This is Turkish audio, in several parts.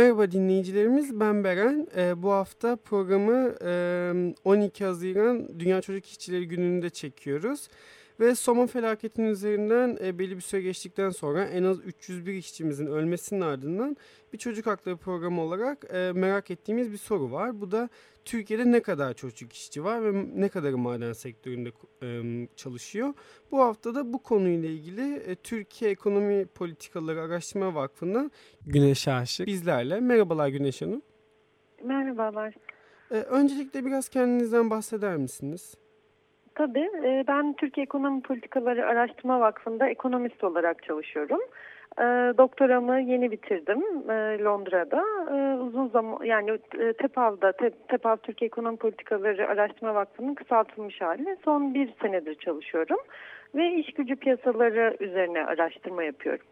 Merhaba dinleyicilerimiz, ben Beren. Ee, bu hafta programı e, 12 Haziran Dünya Çocuk İşçileri Günü'nde çekiyoruz. Ve Soma felaketinin üzerinden e, belli bir süre geçtikten sonra en az 301 işçimizin ölmesinin ardından bir çocuk hakları programı olarak e, merak ettiğimiz bir soru var. Bu da Türkiye'de ne kadar çocuk işçi var ve ne kadarı maden sektöründe e, çalışıyor? Bu hafta da bu konuyla ilgili e, Türkiye Ekonomi Politikaları Araştırma Vakfı'ndan Güneş Aşık bizlerle. Merhabalar Güneş Hanım. Merhabalar. E, öncelikle biraz kendinizden bahseder misiniz? Tabii. E, ben Türkiye Ekonomi Politikaları Araştırma Vakfı'nda ekonomist olarak çalışıyorum. E, doktoramı yeni bitirdim e, Londra'da. Uzun zaman yani TEPAV'da, TEPAV Türkiye Ekonomi Politikaları Araştırma Vakfı'nın kısaltılmış hali. Son bir senedir çalışıyorum ve iş gücü piyasaları üzerine araştırma yapıyorum.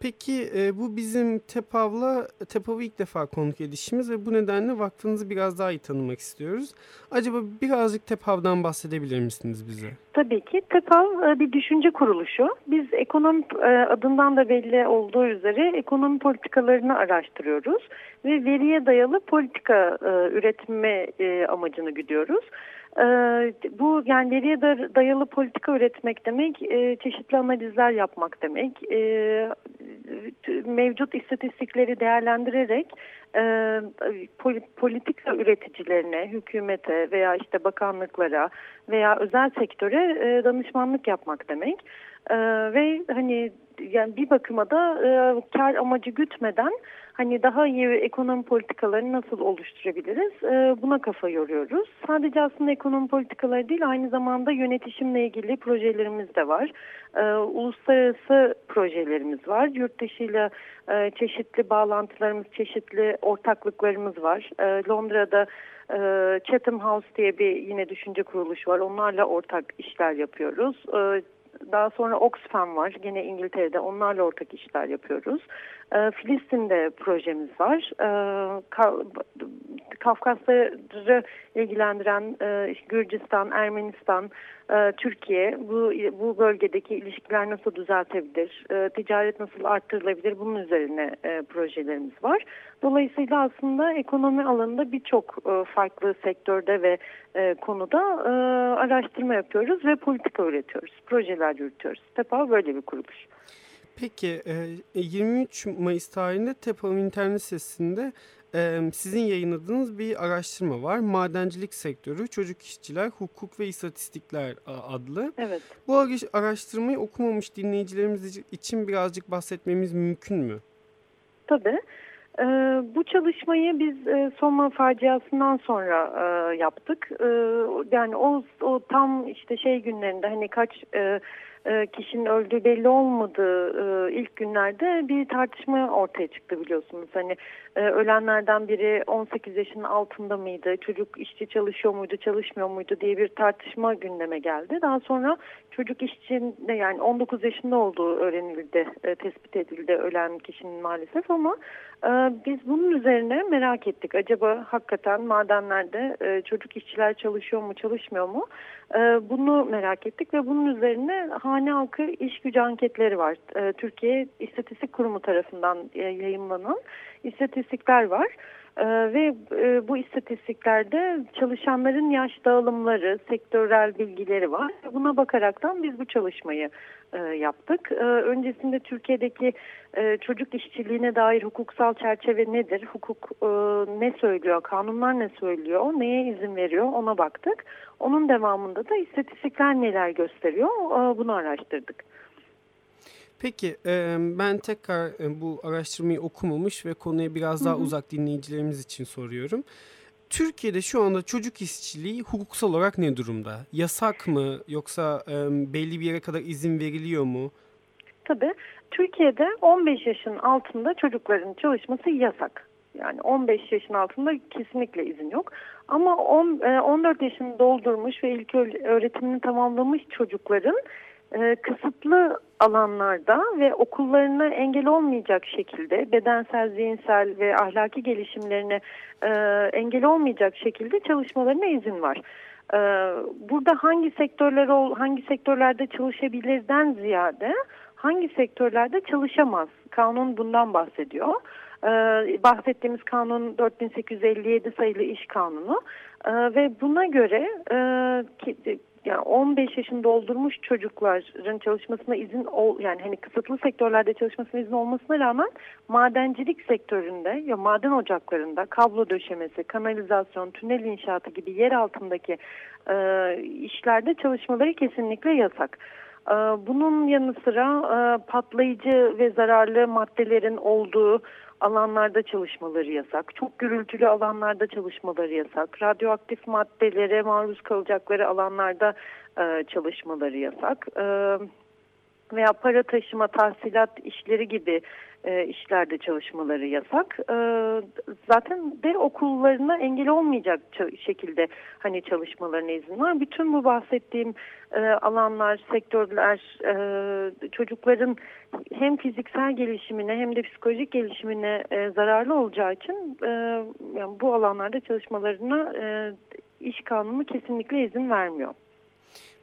Peki e, bu bizim TEPAV'la TEPAV'ı ilk defa konuk edişimiz ve bu nedenle vakfınızı biraz daha iyi tanımak istiyoruz. Acaba birazcık TEPAV'dan bahsedebilir misiniz bize? Tabii ki. TEPAV e, bir düşünce kuruluşu. Biz ekonomi e, adından da belli olduğu üzere ekonomi politikalarını araştırıyoruz ve veriye dayalı politika üretme amacını güdüyoruz. Bu yani veriye dayalı politika üretmek demek çeşitli analizler yapmak demek mevcut istatistikleri değerlendirerek politika üreticilerine, hükümete veya işte bakanlıklara veya özel sektöre danışmanlık yapmak demek. Ve hani yani bir bakıma da kar amacı gütmeden hani daha iyi ekonomi politikalarını nasıl oluşturabiliriz e, buna kafa yoruyoruz. Sadece aslında ekonomi politikaları değil aynı zamanda yönetişimle ilgili projelerimiz de var. E, uluslararası projelerimiz var. Yurt dışıyla e, çeşitli bağlantılarımız, çeşitli ortaklıklarımız var. E, Londra'da e, Chatham House diye bir yine düşünce kuruluşu var. Onlarla ortak işler yapıyoruz. E, daha sonra Oxfam var. Gene İngiltere'de onlarla ortak işler yapıyoruz. E, Filistin'de projemiz var. E, Kafkasları ilgilendiren e, Gürcistan, Ermenistan, e, Türkiye bu, bu bölgedeki ilişkiler nasıl düzeltebilir, e, ticaret nasıl arttırılabilir bunun üzerine projelerimiz var. Dolayısıyla aslında ekonomi alanında birçok farklı sektörde ve konuda araştırma yapıyoruz ve politika üretiyoruz, projeler yürütüyoruz. TEPA böyle bir kuruluş. Peki 23 Mayıs tarihinde TEPA'nın internet sitesinde sizin yayınladığınız bir araştırma var. Madencilik sektörü, çocuk işçiler, hukuk ve istatistikler adlı. Evet. Bu araştırmayı okumamış dinleyicilerimiz için birazcık bahsetmemiz mümkün mü? Tabii. Ee, bu çalışmayı biz e, Soma faciasından sonra e, yaptık. E, yani o, o tam işte şey günlerinde hani kaç e, e, kişinin öldüğü belli olmadığı e, ilk günlerde bir tartışma ortaya çıktı biliyorsunuz. Hani e, ölenlerden biri 18 yaşının altında mıydı, çocuk işçi çalışıyor muydu, çalışmıyor muydu diye bir tartışma gündeme geldi. Daha sonra çocuk işçinin yani 19 yaşında olduğu öğrenildi, tespit edildi ölen kişinin maalesef ama biz bunun üzerine merak ettik. Acaba hakikaten madenlerde çocuk işçiler çalışıyor mu, çalışmıyor mu? Bunu merak ettik ve bunun üzerine hane halkı iş gücü anketleri var. Türkiye İstatistik Kurumu tarafından yayınlanan istatistikler var. Ee, ve e, bu istatistiklerde çalışanların yaş dağılımları, sektörel bilgileri var. Buna bakaraktan biz bu çalışmayı e, yaptık. E, öncesinde Türkiye'deki e, çocuk işçiliğine dair hukuksal çerçeve nedir? Hukuk ne söylüyor? Kanunlar ne söylüyor? Neye izin veriyor? Ona baktık. Onun devamında da istatistikler neler gösteriyor? E, bunu araştırdık. Peki ben tekrar bu araştırmayı okumamış ve konuya biraz daha hı hı. uzak dinleyicilerimiz için soruyorum. Türkiye'de şu anda çocuk işçiliği hukuksal olarak ne durumda? Yasak mı yoksa belli bir yere kadar izin veriliyor mu? Tabii. Türkiye'de 15 yaşın altında çocukların çalışması yasak. Yani 15 yaşın altında kesinlikle izin yok. Ama 10, 14 e, yaşını doldurmuş ve ilk öğretimini tamamlamış çocukların e, kısıtlı alanlarda ve okullarına engel olmayacak şekilde bedensel, zihinsel ve ahlaki gelişimlerine e, engel olmayacak şekilde çalışmalarına izin var. E, burada hangi sektörler hangi sektörlerde çalışabilirden ziyade hangi sektörlerde çalışamaz? Kanun bundan bahsediyor. Bahsettiğimiz kanun 4857 sayılı iş kanunu ve buna göre yani 15 yaşını doldurmuş çocukların çalışmasına izin ol yani hani kısıtlı sektörlerde çalışmasına izin olmasına rağmen madencilik sektöründe ya maden ocaklarında kablo döşemesi, kanalizasyon, tünel inşaatı gibi yer altındaki e, işlerde çalışmaları kesinlikle yasak. E, bunun yanı sıra e, patlayıcı ve zararlı maddelerin olduğu alanlarda çalışmaları yasak. Çok gürültülü alanlarda çalışmaları yasak. Radyoaktif maddelere maruz kalacakları alanlarda e, çalışmaları yasak. E, veya para taşıma, tahsilat işleri gibi e, işlerde çalışmaları yasak. E, zaten de okullarına engel olmayacak şekilde hani çalışmalarına izin var. Bütün bu bahsettiğim e, alanlar, sektörler e, çocukların hem fiziksel gelişimine hem de psikolojik gelişimine e, zararlı olacağı için e, yani bu alanlarda çalışmalarına e, iş kanunu kesinlikle izin vermiyor.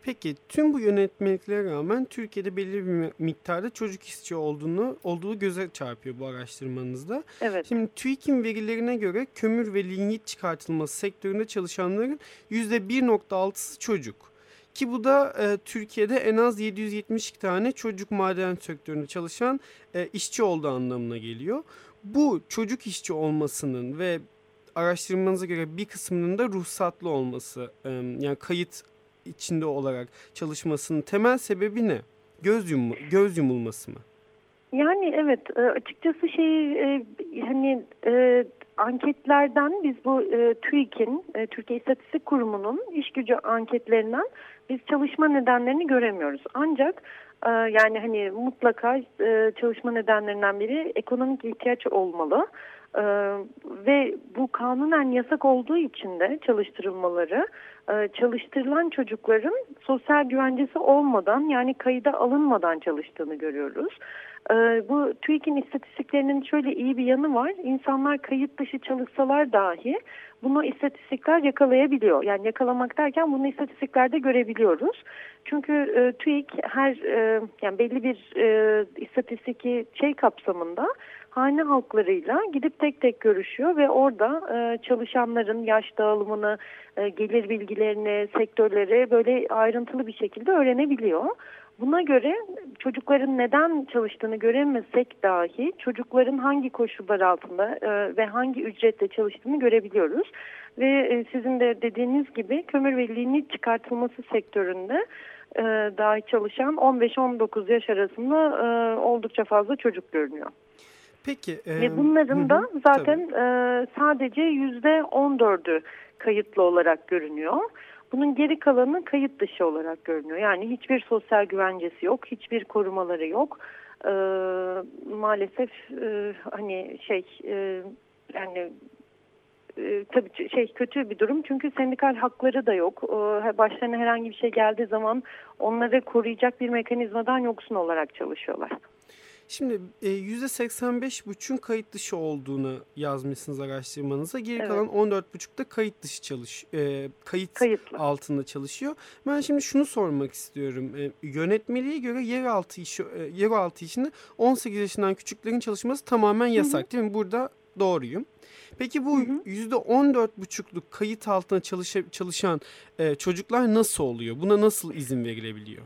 Peki tüm bu yönetmeliklere rağmen Türkiye'de belli bir miktarda çocuk işçi olduğunu olduğu göze çarpıyor bu araştırmanızda. Evet. Şimdi TÜİK'in verilerine göre kömür ve lignit çıkartılması sektöründe çalışanların %1.6'sı çocuk. Ki bu da e, Türkiye'de en az 772 tane çocuk maden sektöründe çalışan e, işçi olduğu anlamına geliyor. Bu çocuk işçi olmasının ve araştırmanıza göre bir kısmının da ruhsatlı olması e, yani kayıt içinde olarak çalışmasının temel sebebi ne? Göz, yum göz yumulması mı? Yani evet e, açıkçası şey e, hani e, anketlerden biz bu TÜİK'in Türkiye İstatistik Kurumu'nun iş gücü anketlerinden biz çalışma nedenlerini göremiyoruz. Ancak yani hani mutlaka çalışma nedenlerinden biri ekonomik ihtiyaç olmalı. Ee, ve bu kanunen yasak olduğu için de çalıştırılmaları e, çalıştırılan çocukların sosyal güvencesi olmadan yani kayıda alınmadan çalıştığını görüyoruz. E, bu TÜİK'in istatistiklerinin şöyle iyi bir yanı var. İnsanlar kayıt dışı çalışsalar dahi bunu istatistikler yakalayabiliyor. Yani yakalamak derken bunu istatistiklerde görebiliyoruz. Çünkü e, TÜİK her e, yani belli bir e, istatistiki şey kapsamında hane halklarıyla gidip tek tek görüşüyor ve orada e, çalışanların yaş dağılımını, e, gelir bilgilerini, sektörleri böyle ayrıntılı bir şekilde öğrenebiliyor. Buna göre çocukların neden çalıştığını göremesek dahi çocukların hangi koşullar altında e, ve hangi ücretle çalıştığını görebiliyoruz. Ve e, sizin de dediğiniz gibi kömür ve çıkartılması sektöründe e, dahi çalışan 15-19 yaş arasında e, oldukça fazla çocuk görünüyor. Peki. E, Ve bunların da zaten e, sadece yüzde on dördü kayıtlı olarak görünüyor. Bunun geri kalanı kayıt dışı olarak görünüyor. Yani hiçbir sosyal güvencesi yok, hiçbir korumaları yok. E, maalesef e, hani şey e, yani e, tabii şey kötü bir durum çünkü sendikal hakları da yok. E, başlarına herhangi bir şey geldiği zaman onları koruyacak bir mekanizmadan yoksun olarak çalışıyorlar. Şimdi e, %85,5'ün kayıt dışı olduğunu yazmışsınız araştırmanıza. Geri evet. kalan 14,5'da kayıt dışı çalış, e, kayıt Kayıtlı. altında çalışıyor. Ben şimdi şunu sormak istiyorum. E, yönetmeliğe göre yeraltı işi, e, yeraltı işinde 18 yaşından küçüklerin çalışması tamamen yasak, hı hı. değil mi? Burada doğruyum. Peki bu yüzde on dört buçukluk kayıt altına çalış, çalışan e, çocuklar nasıl oluyor? Buna nasıl izin verilebiliyor?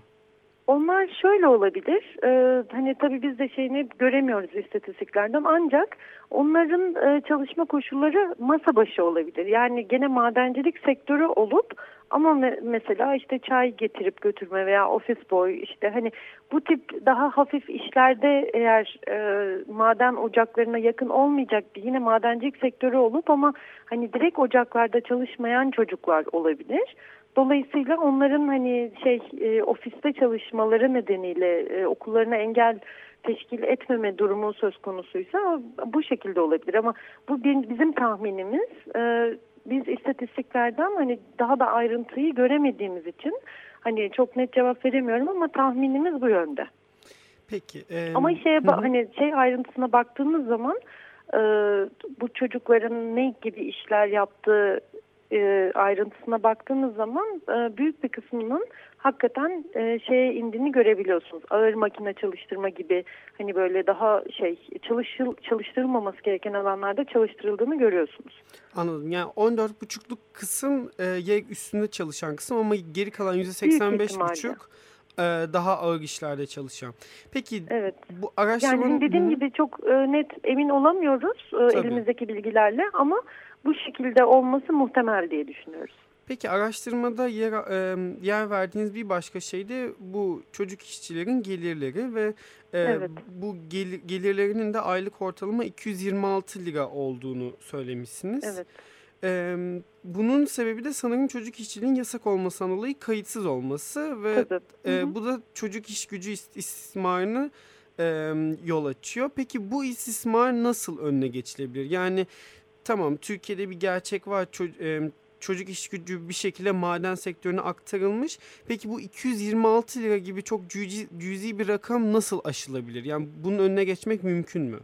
Onlar şöyle olabilir. Ee, hani tabii biz de şeyini göremiyoruz istatistiklerden ancak onların e, çalışma koşulları masa başı olabilir. Yani gene madencilik sektörü olup ama me mesela işte çay getirip götürme veya ofis boy işte hani bu tip daha hafif işlerde eğer e, maden ocaklarına yakın olmayacak yine madencilik sektörü olup ama hani direkt ocaklarda çalışmayan çocuklar olabilir. Dolayısıyla onların hani şey e, ofiste çalışmaları nedeniyle e, okullarına engel teşkil etmeme durumu söz konusuysa bu şekilde olabilir ama bu bizim tahminimiz. E, biz istatistiklerden hani daha da ayrıntıyı göremediğimiz için hani çok net cevap veremiyorum ama tahminimiz bu yönde. Peki. E, ama şeye hı. hani şey ayrıntısına baktığımız zaman e, bu çocukların ne gibi işler yaptığı e, ayrıntısına baktığınız zaman e, büyük bir kısmının hakikaten e, şeye indiğini görebiliyorsunuz. Ağır makine çalıştırma gibi hani böyle daha şey çalışıl, çalıştırılmaması gereken alanlarda çalıştırıldığını görüyorsunuz. Anladım. Yani 14,5'luk kısım e, üstünde çalışan kısım ama geri kalan %85,5 e, daha ağır işlerde çalışan. Peki evet. bu araştırmanın... Yani dediğim gibi çok e, net emin olamıyoruz e, elimizdeki bilgilerle ama bu şekilde olması muhtemel diye düşünüyoruz. Peki araştırmada yer, e, yer verdiğiniz bir başka şey de bu çocuk işçilerin gelirleri ve e, evet. bu gelir, gelirlerinin de aylık ortalama 226 lira olduğunu söylemişsiniz. Evet. E, bunun sebebi de sanırım çocuk işçiliğin yasak olmasından dolayı kayıtsız olması ve E, bu da çocuk iş gücü istismarını e, yol açıyor. Peki bu istismar nasıl önüne geçilebilir? Yani tamam Türkiye'de bir gerçek var. Ço- e, çocuk iş gücü bir şekilde maden sektörüne aktarılmış. Peki bu 226 lira gibi çok cüzi, cüzi bir rakam nasıl aşılabilir? Yani bunun önüne geçmek mümkün mü?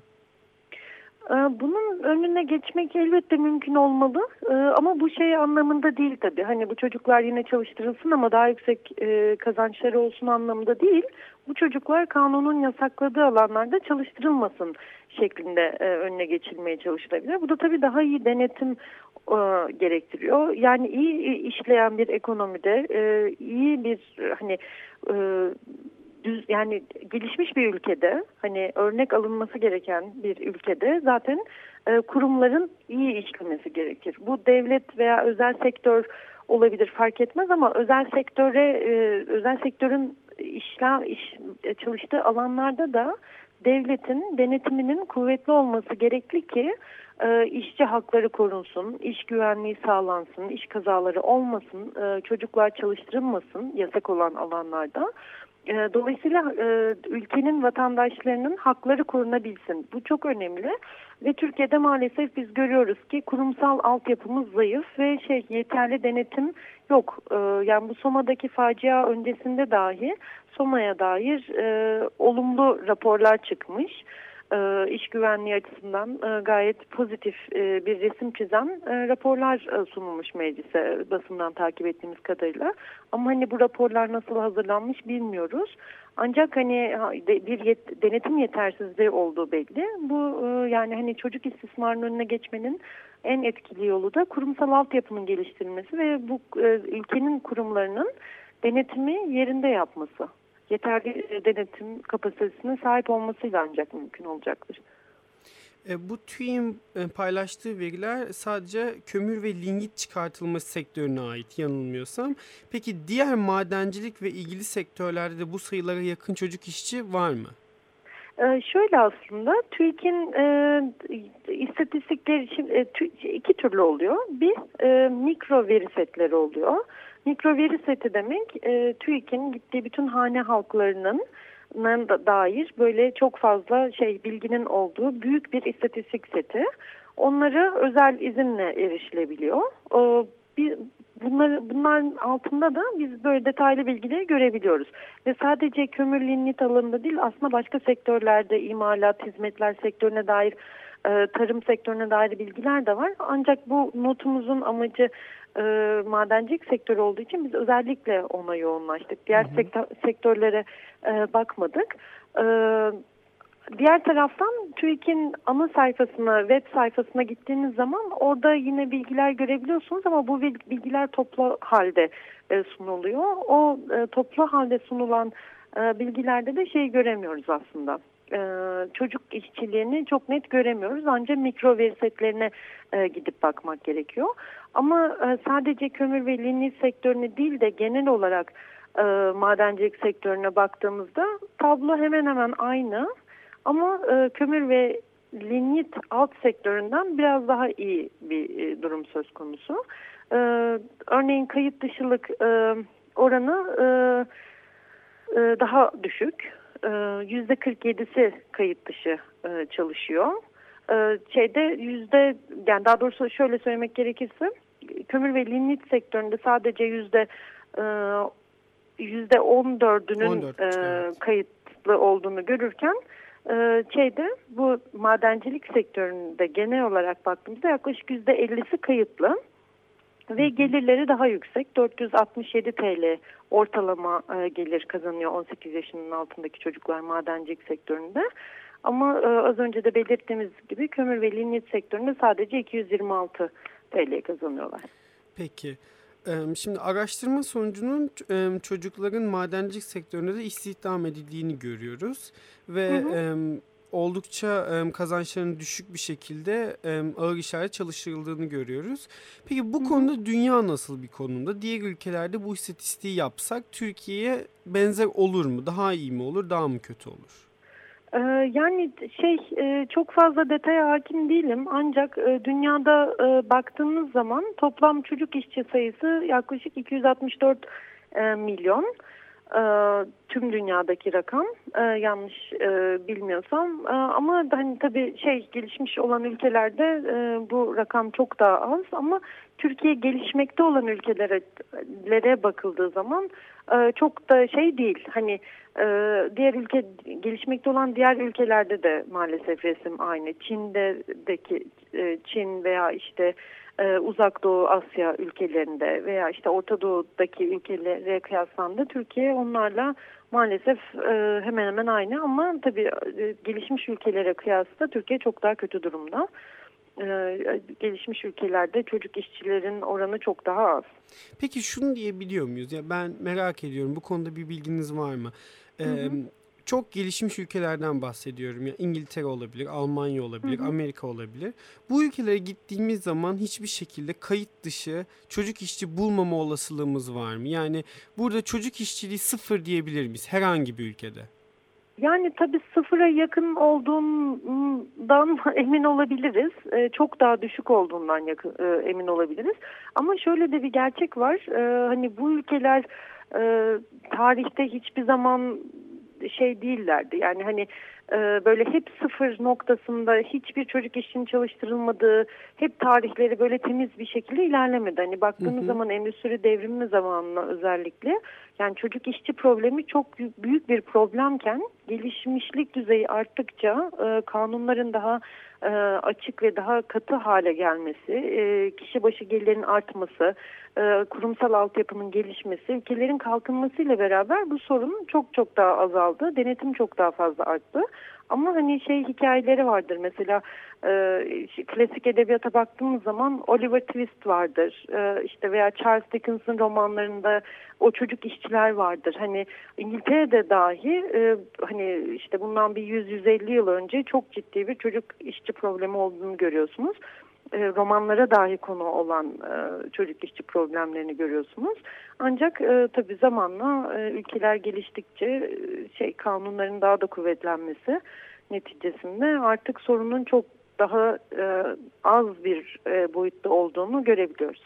Ee, bunun önüne geçmek elbette mümkün olmalı ee, ama bu şey anlamında değil tabii. Hani bu çocuklar yine çalıştırılsın ama daha yüksek e, kazançları olsun anlamında değil. Bu çocuklar kanunun yasakladığı alanlarda çalıştırılmasın şeklinde e, önüne geçilmeye çalışılabilir. Bu da tabii daha iyi denetim e, gerektiriyor. Yani iyi işleyen bir ekonomide, iyi bir hani düz yani gelişmiş bir ülkede hani örnek alınması gereken bir ülkede zaten e, kurumların iyi işlemesi gerekir. Bu devlet veya özel sektör olabilir fark etmez ama özel sektöre e, özel sektörün işler iş e, çalıştığı alanlarda da devletin denetiminin kuvvetli olması gerekli ki e, işçi hakları korunsun, iş güvenliği sağlansın, iş kazaları olmasın, e, çocuklar çalıştırılmasın yasak olan alanlarda. E, dolayısıyla e, ülkenin vatandaşlarının hakları korunabilsin. Bu çok önemli ve Türkiye'de maalesef biz görüyoruz ki kurumsal altyapımız zayıf ve şey yeterli denetim yok. E, yani bu Soma'daki facia öncesinde dahi Soma'ya dair olumlu raporlar çıkmış e, iş güvenliği açısından e, gayet pozitif e, bir resim çizen e, raporlar e, sunulmuş meclise basından takip ettiğimiz kadarıyla. Ama hani bu raporlar nasıl hazırlanmış bilmiyoruz. Ancak hani bir yet, denetim yetersizliği olduğu belli. Bu e, yani hani çocuk istismarının önüne geçmenin en etkili yolu da kurumsal altyapının geliştirilmesi ve bu e, ülkenin kurumlarının denetimi yerinde yapması yeterli denetim kapasitesine sahip olmasıyla ancak mümkün olacaktır. E, bu TÜİ'nin e, paylaştığı veriler sadece kömür ve lignit çıkartılması sektörüne ait yanılmıyorsam. Peki diğer madencilik ve ilgili sektörlerde de bu sayılara yakın çocuk işçi var mı? Ee, şöyle aslında TÜİK'in e, istatistikleri için e, iki türlü oluyor. Bir e, mikro veri setleri oluyor. Mikro veri seti demek e, TÜİK'in gittiği bütün hane halklarının da dair böyle çok fazla şey bilginin olduğu büyük bir istatistik seti. Onları özel izinle erişilebiliyor. Ee, bir, bunları, bunların altında da biz böyle detaylı bilgileri görebiliyoruz. Ve sadece kömür lignit alanında değil aslında başka sektörlerde imalat, hizmetler sektörüne dair e, tarım sektörüne dair bilgiler de var. Ancak bu notumuzun amacı e, madencilik sektörü olduğu için biz özellikle ona yoğunlaştık. Diğer hı hı. Sektör, sektörlere e, bakmadık. E, diğer taraftan TÜİK'in ana sayfasına, web sayfasına gittiğiniz zaman orada yine bilgiler görebiliyorsunuz ama bu bilgiler toplu halde e, sunuluyor. O e, toplu halde sunulan e, bilgilerde de şey göremiyoruz aslında e, çocuk işçiliğini çok net göremiyoruz. Ancak mikro veri setlerine e, gidip bakmak gerekiyor. Ama e, sadece kömür ve lignit sektörüne değil de genel olarak e, madencilik sektörüne baktığımızda tablo hemen hemen aynı. Ama e, kömür ve lignit alt sektöründen biraz daha iyi bir e, durum söz konusu. E, örneğin kayıt dışılık e, oranı e, e, daha düşük. E, yüzde 47'si kayıt dışı e, çalışıyor. E, şeyde yüzde yani daha doğrusu şöyle söylemek gerekirse kömür ve lignit sektöründe sadece yüzde yüzde on dördünün e, kayıtlı olduğunu görürken şeyde bu madencilik sektöründe genel olarak baktığımızda yaklaşık yüzde ellisi kayıtlı ve gelirleri daha yüksek 467 TL ortalama e, gelir kazanıyor 18 yaşının altındaki çocuklar madencilik sektöründe. Ama e, az önce de belirttiğimiz gibi kömür ve lignit sektöründe sadece 226 TL kazanıyorlar. Peki. Şimdi araştırma sonucunun çocukların madencilik sektöründe de istihdam edildiğini görüyoruz ve hı hı. Oldukça kazançlarının düşük bir şekilde ağır işlerde çalıştırıldığını görüyoruz. Peki bu konuda dünya nasıl bir konumda? Diğer ülkelerde bu istatistiği yapsak Türkiye'ye benzer olur mu? Daha iyi mi olur, daha mı kötü olur? Yani şey çok fazla detaya hakim değilim ancak dünyada baktığımız zaman toplam çocuk işçi sayısı yaklaşık 264 milyon tüm dünyadaki rakam yanlış bilmiyorsam. Ama hani tabii şey gelişmiş olan ülkelerde bu rakam çok daha az. Ama Türkiye gelişmekte olan ülkelere bakıldığı zaman çok da şey değil. Hani ee, diğer ülke gelişmekte olan diğer ülkelerde de maalesef resim aynı. Çin'deki e, Çin veya işte e, Uzak Doğu Asya ülkelerinde veya işte Orta Doğu'daki ülkelere kıyaslandı. Türkiye onlarla maalesef e, hemen hemen aynı ama tabii gelişmiş ülkelere kıyasla Türkiye çok daha kötü durumda. gelişmiş ülkelerde çocuk işçilerin oranı çok daha az. Peki şunu diyebiliyor muyuz? Ya ben merak ediyorum bu konuda bir bilginiz var mı? Hı Çok gelişmiş ülkelerden bahsediyorum. Ya İngiltere olabilir, Almanya olabilir, hı hı. Amerika olabilir. Bu ülkelere gittiğimiz zaman hiçbir şekilde kayıt dışı çocuk işçi bulmama olasılığımız var mı? Yani burada çocuk işçiliği sıfır diyebilir miyiz herhangi bir ülkede? Yani tabii sıfıra yakın olduğundan emin olabiliriz. Ee, çok daha düşük olduğundan yakın, e, emin olabiliriz. Ama şöyle de bir gerçek var. Ee, hani bu ülkeler e, tarihte hiçbir zaman şey değillerdi. Yani hani böyle hep sıfır noktasında hiçbir çocuk işinin çalıştırılmadığı, hep tarihleri böyle temiz bir şekilde ilerlemedi. Hani baktığımız hı hı. zaman endüstri devrimi zamanına özellikle yani çocuk işçi problemi çok büyük bir problemken gelişmişlik düzeyi arttıkça e, kanunların daha e, açık ve daha katı hale gelmesi, e, kişi başı gelirin artması, e, kurumsal altyapının gelişmesi, ülkelerin kalkınmasıyla beraber bu sorun çok çok daha azaldı. Denetim çok daha fazla arttı. Ama hani şey hikayeleri vardır mesela e, klasik edebiyata baktığımız zaman Oliver Twist vardır e, işte veya Charles Dickens'ın romanlarında o çocuk işçiler vardır. Hani İngiltere'de dahi e, hani işte bundan bir 100-150 yıl önce çok ciddi bir çocuk işçi problemi olduğunu görüyorsunuz. E, romanlara dahi konu olan e, çocuk işçi problemlerini görüyorsunuz. Ancak e, tabii zamanla e, ülkeler geliştikçe e, şey kanunların daha da kuvvetlenmesi neticesinde artık sorunun çok daha e, az bir e, boyutta olduğunu görebiliyoruz.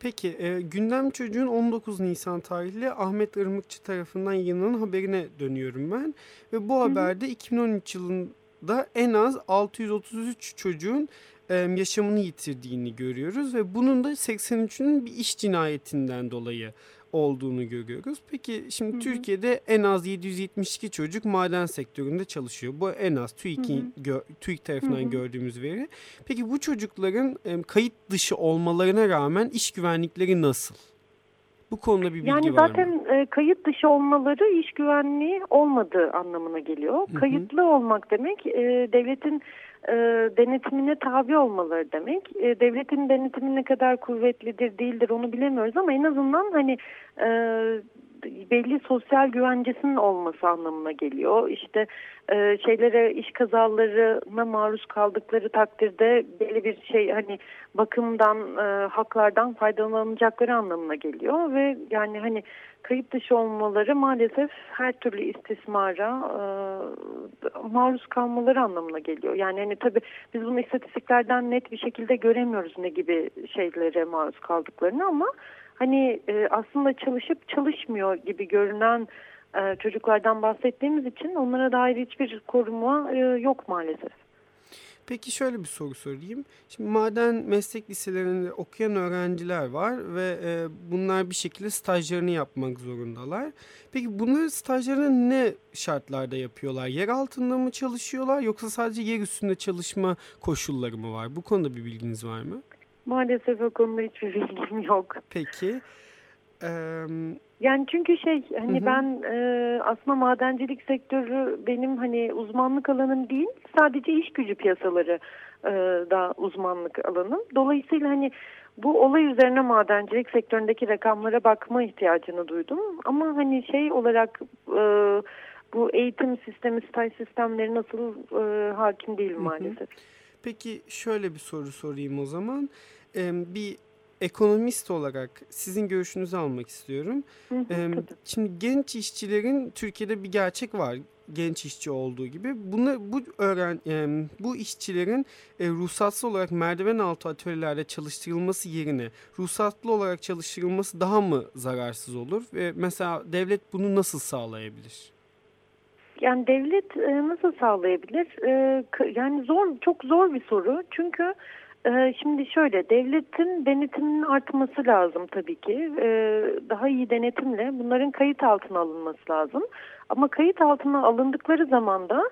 Peki e, gündem çocuğun 19 Nisan tarihli Ahmet Irmıkçı tarafından yayınlanan haberine dönüyorum ben. Ve bu haberde 2013 yılında en az 633 çocuğun yaşamını yitirdiğini görüyoruz. Ve bunun da 83'ünün bir iş cinayetinden dolayı olduğunu görüyoruz. Peki şimdi hı hı. Türkiye'de en az 772 çocuk maden sektöründe çalışıyor. Bu en az TÜİK'in TÜİK tarafından hı hı. gördüğümüz veri. Peki bu çocukların e, kayıt dışı olmalarına rağmen iş güvenlikleri nasıl? Bu konuda bir bilgi yani var mı? Yani zaten kayıt dışı olmaları iş güvenliği olmadığı anlamına geliyor. Hı hı. Kayıtlı olmak demek e, devletin e, denetimine tabi olmaları demek. E, devletin denetimi ne kadar kuvvetlidir değildir onu bilemiyoruz ama en azından hani e, belli sosyal güvencesinin olması anlamına geliyor. İşte e, şeylere iş kazalarına maruz kaldıkları takdirde belli bir şey hani bakımdan e, haklardan faydalanacakları anlamına geliyor ve yani hani kayıp dışı olmaları maalesef her türlü istismara e, maruz kalmaları anlamına geliyor. Yani hani tabii biz bunu istatistiklerden net bir şekilde göremiyoruz ne gibi şeylere maruz kaldıklarını ama hani e, aslında çalışıp çalışmıyor gibi görünen e, çocuklardan bahsettiğimiz için onlara dair hiçbir koruma e, yok maalesef. Peki şöyle bir soru sorayım. Şimdi maden meslek liselerinde okuyan öğrenciler var ve e, bunlar bir şekilde stajlarını yapmak zorundalar. Peki bunları stajlarını ne şartlarda yapıyorlar? Yer altında mı çalışıyorlar yoksa sadece yer üstünde çalışma koşulları mı var? Bu konuda bir bilginiz var mı? Maalesef o konuda hiçbir bilgim yok. Peki. Ee, yani çünkü şey hani hı hı. ben e, aslında madencilik sektörü benim hani uzmanlık alanım değil sadece iş gücü piyasaları e, da uzmanlık alanım. Dolayısıyla hani bu olay üzerine madencilik sektöründeki rakamlara bakma ihtiyacını duydum. Ama hani şey olarak e, bu eğitim sistemi, staj sistemleri nasıl e, hakim değil maalesef. Hı hı. Peki şöyle bir soru sorayım o zaman. Ee, bir ekonomist olarak sizin görüşünüzü almak istiyorum. Hı hı, ee, şimdi genç işçilerin Türkiye'de bir gerçek var genç işçi olduğu gibi. Bunu bu öğren e, bu işçilerin e, ruhsatsız olarak merdiven altı atölyelerde çalıştırılması yerine ruhsatlı olarak çalıştırılması daha mı zararsız olur ve mesela devlet bunu nasıl sağlayabilir? Yani devlet e, nasıl sağlayabilir? E, yani zor, çok zor bir soru. Çünkü e, şimdi şöyle, devletin denetiminin artması lazım tabii ki. Daha iyi denetimle bunların kayıt altına alınması lazım. Ama kayıt altına alındıkları zaman da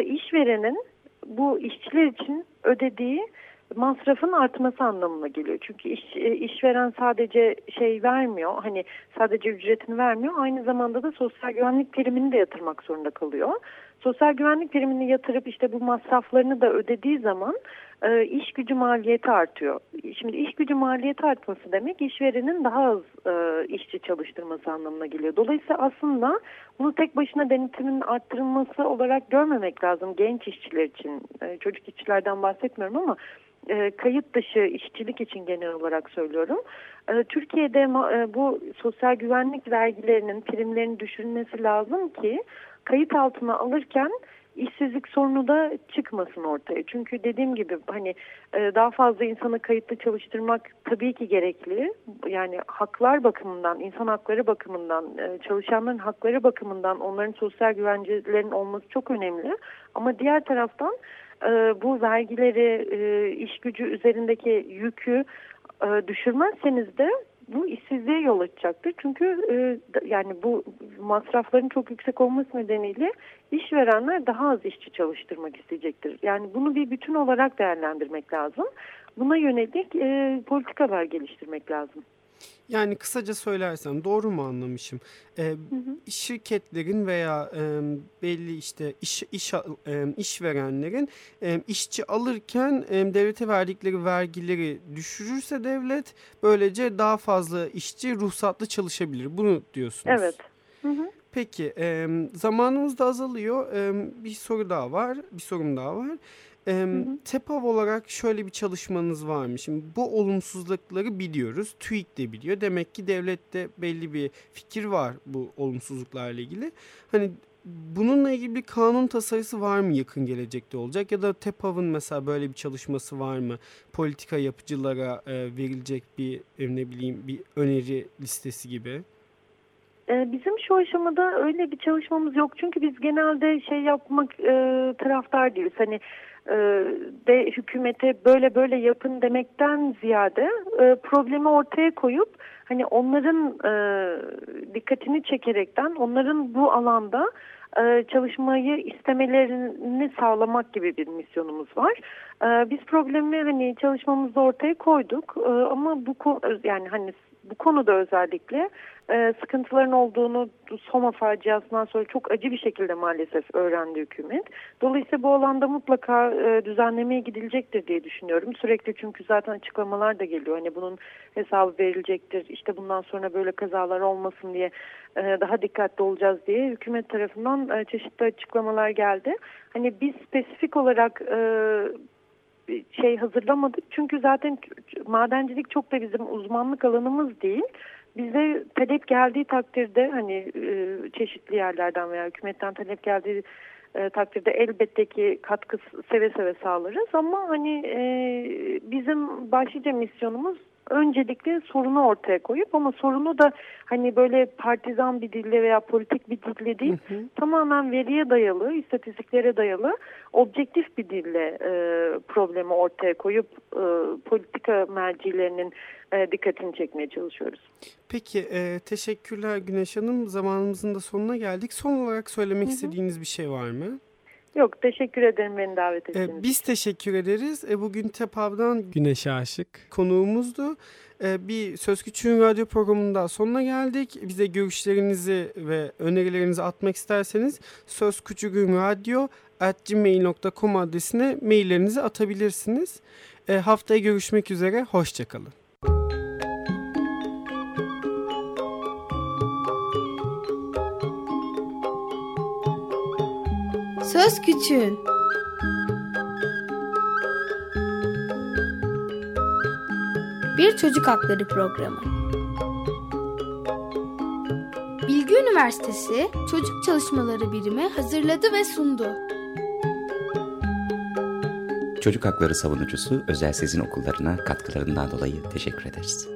işverenin bu işçiler için ödediği masrafın artması anlamına geliyor. Çünkü iş, e, işveren sadece şey vermiyor, hani sadece ücretini vermiyor, aynı zamanda da sosyal güvenlik primini de yatırmak zorunda kalıyor. Sosyal güvenlik primini yatırıp işte bu masraflarını da ödediği zaman e, iş gücü maliyeti artıyor. Şimdi iş gücü maliyeti artması demek işverenin daha az e, işçi çalıştırması anlamına geliyor. Dolayısıyla aslında bunu tek başına denetimin arttırılması olarak görmemek lazım genç işçiler için. E, çocuk işçilerden bahsetmiyorum ama e, kayıt dışı işçilik için genel olarak söylüyorum. E, Türkiye'de e, bu sosyal güvenlik vergilerinin primlerini düşürülmesi lazım ki kayıt altına alırken işsizlik sorunu da çıkmasın ortaya. Çünkü dediğim gibi hani daha fazla insanı kayıtlı çalıştırmak tabii ki gerekli. Yani haklar bakımından, insan hakları bakımından, çalışanların hakları bakımından onların sosyal güvencelerin olması çok önemli. Ama diğer taraftan e, bu vergileri, iş gücü üzerindeki yükü düşürmezseniz de bu işsizliğe yol açacaktır. Çünkü e, yani bu masrafların çok yüksek olması nedeniyle işverenler daha az işçi çalıştırmak isteyecektir. Yani bunu bir bütün olarak değerlendirmek lazım. Buna yönelik e, politikalar geliştirmek lazım. Yani kısaca söylersem doğru mu anlamışım? Ee, hı hı. Şirketlerin veya e, belli işte iş iş e, işverenlerin e, işçi alırken e, devlete verdikleri vergileri düşürürse devlet böylece daha fazla işçi ruhsatlı çalışabilir. Bunu diyorsunuz. Evet. Hı hı. Peki e, zamanımız da azalıyor. E, bir soru daha var. Bir sorum daha var. E, TEPAV olarak şöyle bir çalışmanız var mı? Şimdi bu olumsuzlukları biliyoruz. TÜİK de biliyor. Demek ki devlette belli bir fikir var bu olumsuzluklarla ilgili. Hani bununla ilgili bir kanun tasarısı var mı yakın gelecekte olacak? Ya da TEPAV'ın mesela böyle bir çalışması var mı? Politika yapıcılara e, verilecek bir ne bileyim bir öneri listesi gibi. Bizim şu aşamada öyle bir çalışmamız yok. Çünkü biz genelde şey yapmak e, taraftar değiliz. Hani e, de hükümete böyle böyle yapın demekten ziyade e, problemi ortaya koyup hani onların e, dikkatini çekerekten onların bu alanda e, çalışmayı istemelerini sağlamak gibi bir misyonumuz var. E, biz problemi hani çalışmamızda ortaya koyduk e, ama bu yani hani bu konuda özellikle e, sıkıntıların olduğunu Soma faciasından sonra çok acı bir şekilde maalesef öğrendi hükümet. Dolayısıyla bu alanda mutlaka e, düzenlemeye gidilecektir diye düşünüyorum. Sürekli çünkü zaten açıklamalar da geliyor. Hani bunun hesabı verilecektir. İşte bundan sonra böyle kazalar olmasın diye e, daha dikkatli olacağız diye hükümet tarafından e, çeşitli açıklamalar geldi. Hani biz spesifik olarak e, şey hazırlamadık. Çünkü zaten madencilik çok da bizim uzmanlık alanımız değil. Bize talep geldiği takdirde hani e, çeşitli yerlerden veya hükümetten talep geldiği e, takdirde elbette ki katkı seve seve sağlarız ama hani e, bizim başlıca misyonumuz öncelikle sorunu ortaya koyup ama sorunu da hani böyle partizan bir dille veya politik bir dille değil hı hı. tamamen veriye dayalı, istatistiklere dayalı objektif bir dille e, problemi ortaya koyup e, politika mercilerinin e, dikkatini çekmeye çalışıyoruz. Peki e, teşekkürler Güneş Hanım. Zamanımızın da sonuna geldik. Son olarak söylemek hı hı. istediğiniz bir şey var mı? Yok teşekkür ederim beni davet ettiğiniz için. Biz teşekkür ederiz. E, bugün TEPAV'dan Güneş Aşık konuğumuzdu. E, bir Söz Küçüğün radyo programında sonuna geldik. Bize görüşlerinizi ve önerilerinizi atmak isterseniz Söz Küçüğün radyo gmail.com adresine maillerinizi atabilirsiniz. E, haftaya görüşmek üzere. Hoşçakalın. Söz Küçüğün Bir Çocuk Hakları Programı Bilgi Üniversitesi Çocuk Çalışmaları Birimi hazırladı ve sundu. Çocuk Hakları Savunucusu Özel Sezin Okullarına katkılarından dolayı teşekkür ederiz.